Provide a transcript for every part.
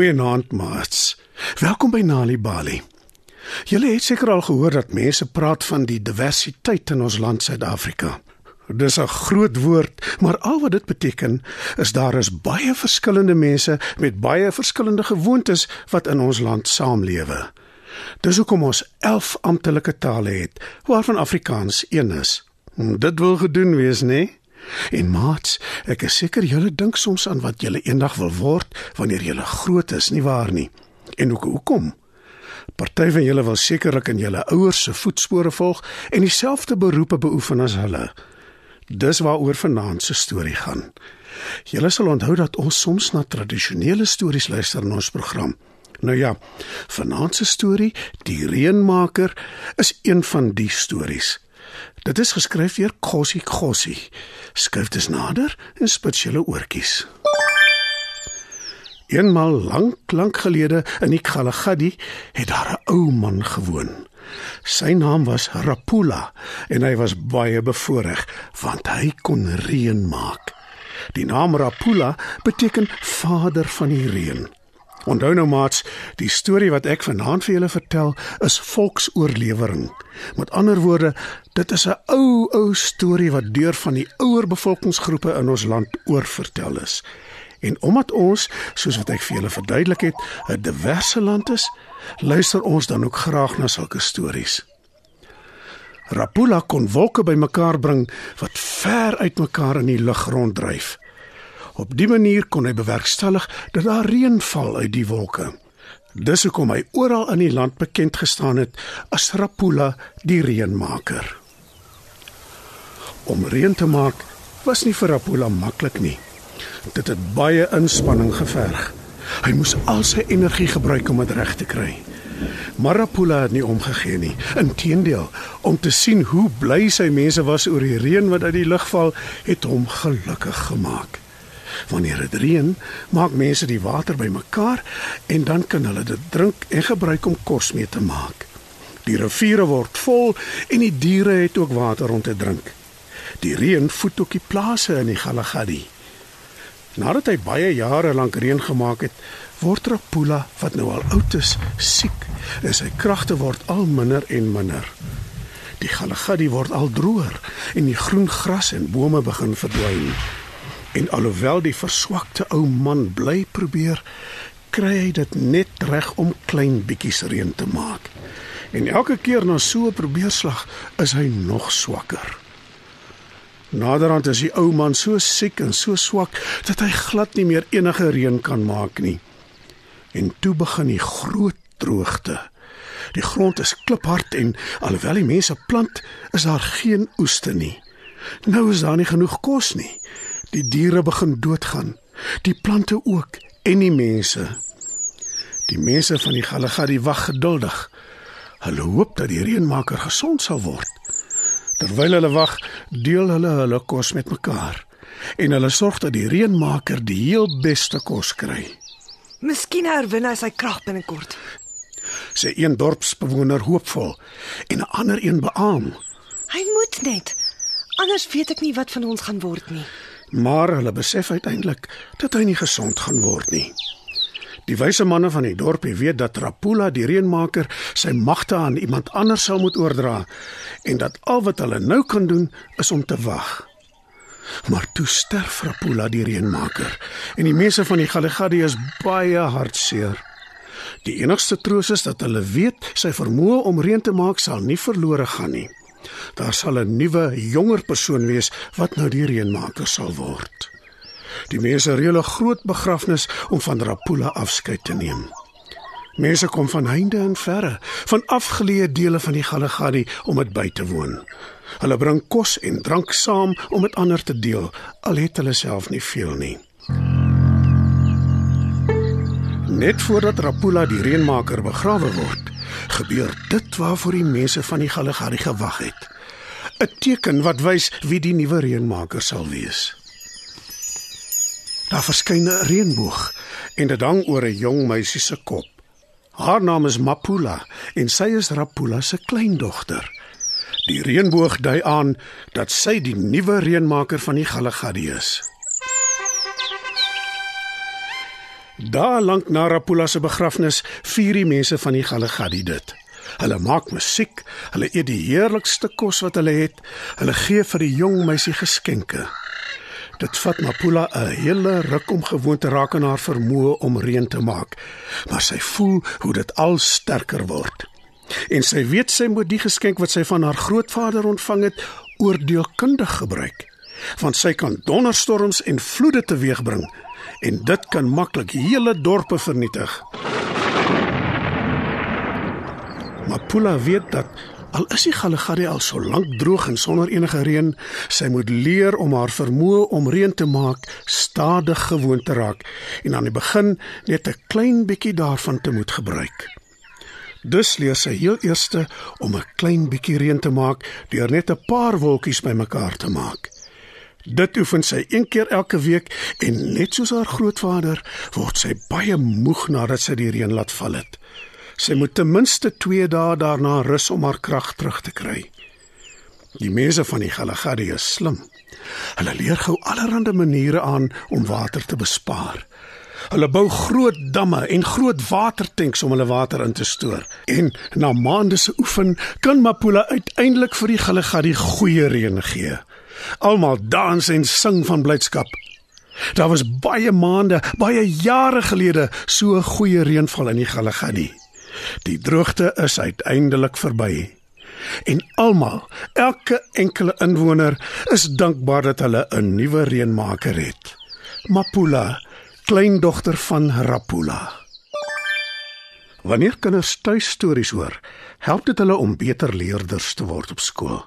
Goeienaand, maats. Welkom by Nali Bali. Julle het seker al gehoor dat mense praat van die diversiteit in ons land Suid-Afrika. Dis 'n groot woord, maar al wat dit beteken is daar is baie verskillende mense met baie verskillende gewoontes wat in ons land saamlewe. Dis hoekom ons 11 amptelike tale het, waarvan Afrikaans een is. Dit wil gedoen wees, né? Nee? En maats, ek is seker julle dink soms aan wat julle eendag wil word wanneer julle groot is, nie waar nie? En ook hoekom? Party van julle wil sekerlik in julle ouers se voetspore volg en dieselfde beroepe beoefen as hulle. Dis waaroor vanaand se storie gaan. Julle sal onthou dat ons soms na tradisionele stories luister in ons program. Nou ja, vanaand se storie, Die Reënmaker, is een van die stories. Dit is geskryf deur Gossie Gossie. Skryf dit nader en spits julle oortjies. Eenmal lank, lank gelede in die Kalahari het daar 'n ou man gewoon. Sy naam was Rapula en hy was baie bevoorreg want hy kon reën maak. Die naam Rapula beteken vader van die reën. Onthou nou maats, die storie wat ek vanaand vir julle vertel is volksoorlewering. Met ander woorde, dit is 'n ou ou storie wat deur van die ouer bevolkingsgroepe in ons land oorvertel is. En omdat ons, soos wat ek vir julle verduidelik het, 'n diverse land is, luister ons dan ook graag na sulke stories. Rapula kon wolke bymekaar bring wat ver uitmekaar in die lug ronddryf. Op dië manier kon hy bewerkstellig dat daar reën val uit die wolke. Dis hoekom hy oral in die land bekend gestaan het as Rapula die reënmaker. Om reën te maak was nie vir Rapula maklik nie. Dit het baie inspanning geverg. Hy moes al sy energie gebruik om dit reg te kry. Marapula het nie omgegee nie. Inteendeel, om te sien hoe bly sy mense was oor die reën wat uit die lug val, het hom gelukkig gemaak. Wanneer dit reën, maak mense die water bymekaar en dan kan hulle dit drink en gebruik om kos mee te maak. Die riviere word vol en die diere het ook water om te drink. Die reën voed ook die plase in die Galagadi. Nadat hy baie jare lank reën gemaak het, word Rapula, wat nou al oud is, siek en sy kragte word al minder en minder. Die Galagadi word al droër en die groen gras en bome begin verdwyn. En alhoewel die verswakte ou man bly probeer, kry hy dit net reg om klein bietjies reën te maak. En elke keer na so 'n probeerslag is hy nog swakker. Naderhand is die ou man so siek en so swak dat hy glad nie meer enige reën kan maak nie. En toe begin die groot droogte. Die grond is kliphard en alhoewel die mense plant, is daar geen oeste nie. Nou is daar nie genoeg kos nie. Die diere begin doodgaan, die plante ook en die mense. Die mense van die Galagadi wag geduldig. Hulle hoop dat die reënmaker gesond sal word. Terwyl hulle wag, deel hulle hulle kos met mekaar en hulle sorg dat die reënmaker die heel beste kos kry. Miskien herwin hy sy krag binnekort. Sê een dorpsbewoner hoopvol en 'n ander een beamoen. Hy moet net. Anders weet ek nie wat van ons gaan word nie. Maar hulle besef uiteindelik dat hy nie gesond gaan word nie. Die wyse manne van die dorp weet dat Rapula die reënmaker sy magte aan iemand anders sal moet oordra en dat al wat hulle nou kan doen is om te wag. Maar toe sterf Rapula die reënmaker en die mense van die Galagadi is baie hartseer. Die enigste troos is dat hulle weet sy vermoë om reën te maak sal nie verlore gaan nie. Daar sal 'n nuwe, jonger persoon wees wat nou die reënmaker sal word. Die mense reël 'n groot begrafnis om van Rapula afskeid te neem. Mense kom van heinde en verre, van afgeleë dele van die Galagadi om dit by te woon. Hulle bring kos en drank saam om dit ander te deel, al het hulle self nie veel nie. Net voordat Rapula die reënmaker begrawe word, gebeur dit waarvoor die mense van die Galagadi gewag het. 'n Teken wat wys wie die nuwe reënmaker sal wees. Daar verskyn 'n reënboog en dit hang oor 'n jong meisie se kop. Haar naam is Mapula en sy is Rapula se kleindogter. Die reënboog dui aan dat sy die nuwe reënmaker van die Galagadi is. Daar lank na Rapula se begrafnis vier die mense van die Galagadi dit. Hulle maak musiek, hulle eet die heerlikste kos wat hulle het, hulle gee vir die jong meisie geskenke. Dit vat Mapula 'n hele ruk om gewoon te raak aan haar vermoë om reën te maak, maar sy voel hoe dit al sterker word. En sy weet sy moet die geskenk wat sy van haar grootvader ontvang het, oordeelkundig gebruik, want sy kan donderstorms en vloede teweegbring en dit kan maklik hele dorpe vernietig. Mapula weet dat al is die Galagadi al so lank droog en sonder enige reën, sy moet leer om haar vermoë om reën te maak stadig gewoon te raak en aan die begin net 'n klein bietjie daarvan te moet gebruik. Dus leer sy heel eers om 'n klein bietjie reën te maak deur net 'n paar wolkies bymekaar te maak. Dit oefen sy een keer elke week en net soos haar grootvader word sy baie moeg nadat sy die reën laat val het. Sy moet ten minste 2 dae daarna rus om haar krag terug te kry. Die mense van die Galagadi is slim. Hulle leer gou allerlei maniere aan om water te bespaar. Hulle bou groot damme en groot watertanks om hulle water in te stoor. En na maande se oefen kan Mapula uiteindelik vir die Galagadi goeie reën gee. Almal dans en sing van blydskap. Daar was baie maande, baie jare gelede so goeie reënval in die Galagadi. Die droogte is uiteindelik verby. En almal, elke enkele inwoner is dankbaar dat hulle 'n nuwe reënmaker het. Mapula, kleindogter van Rapula. Wanneer kinders tuistories hoor, help dit hulle om beter leerders te word op skool.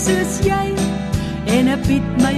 Soos jy. En 'n Piet my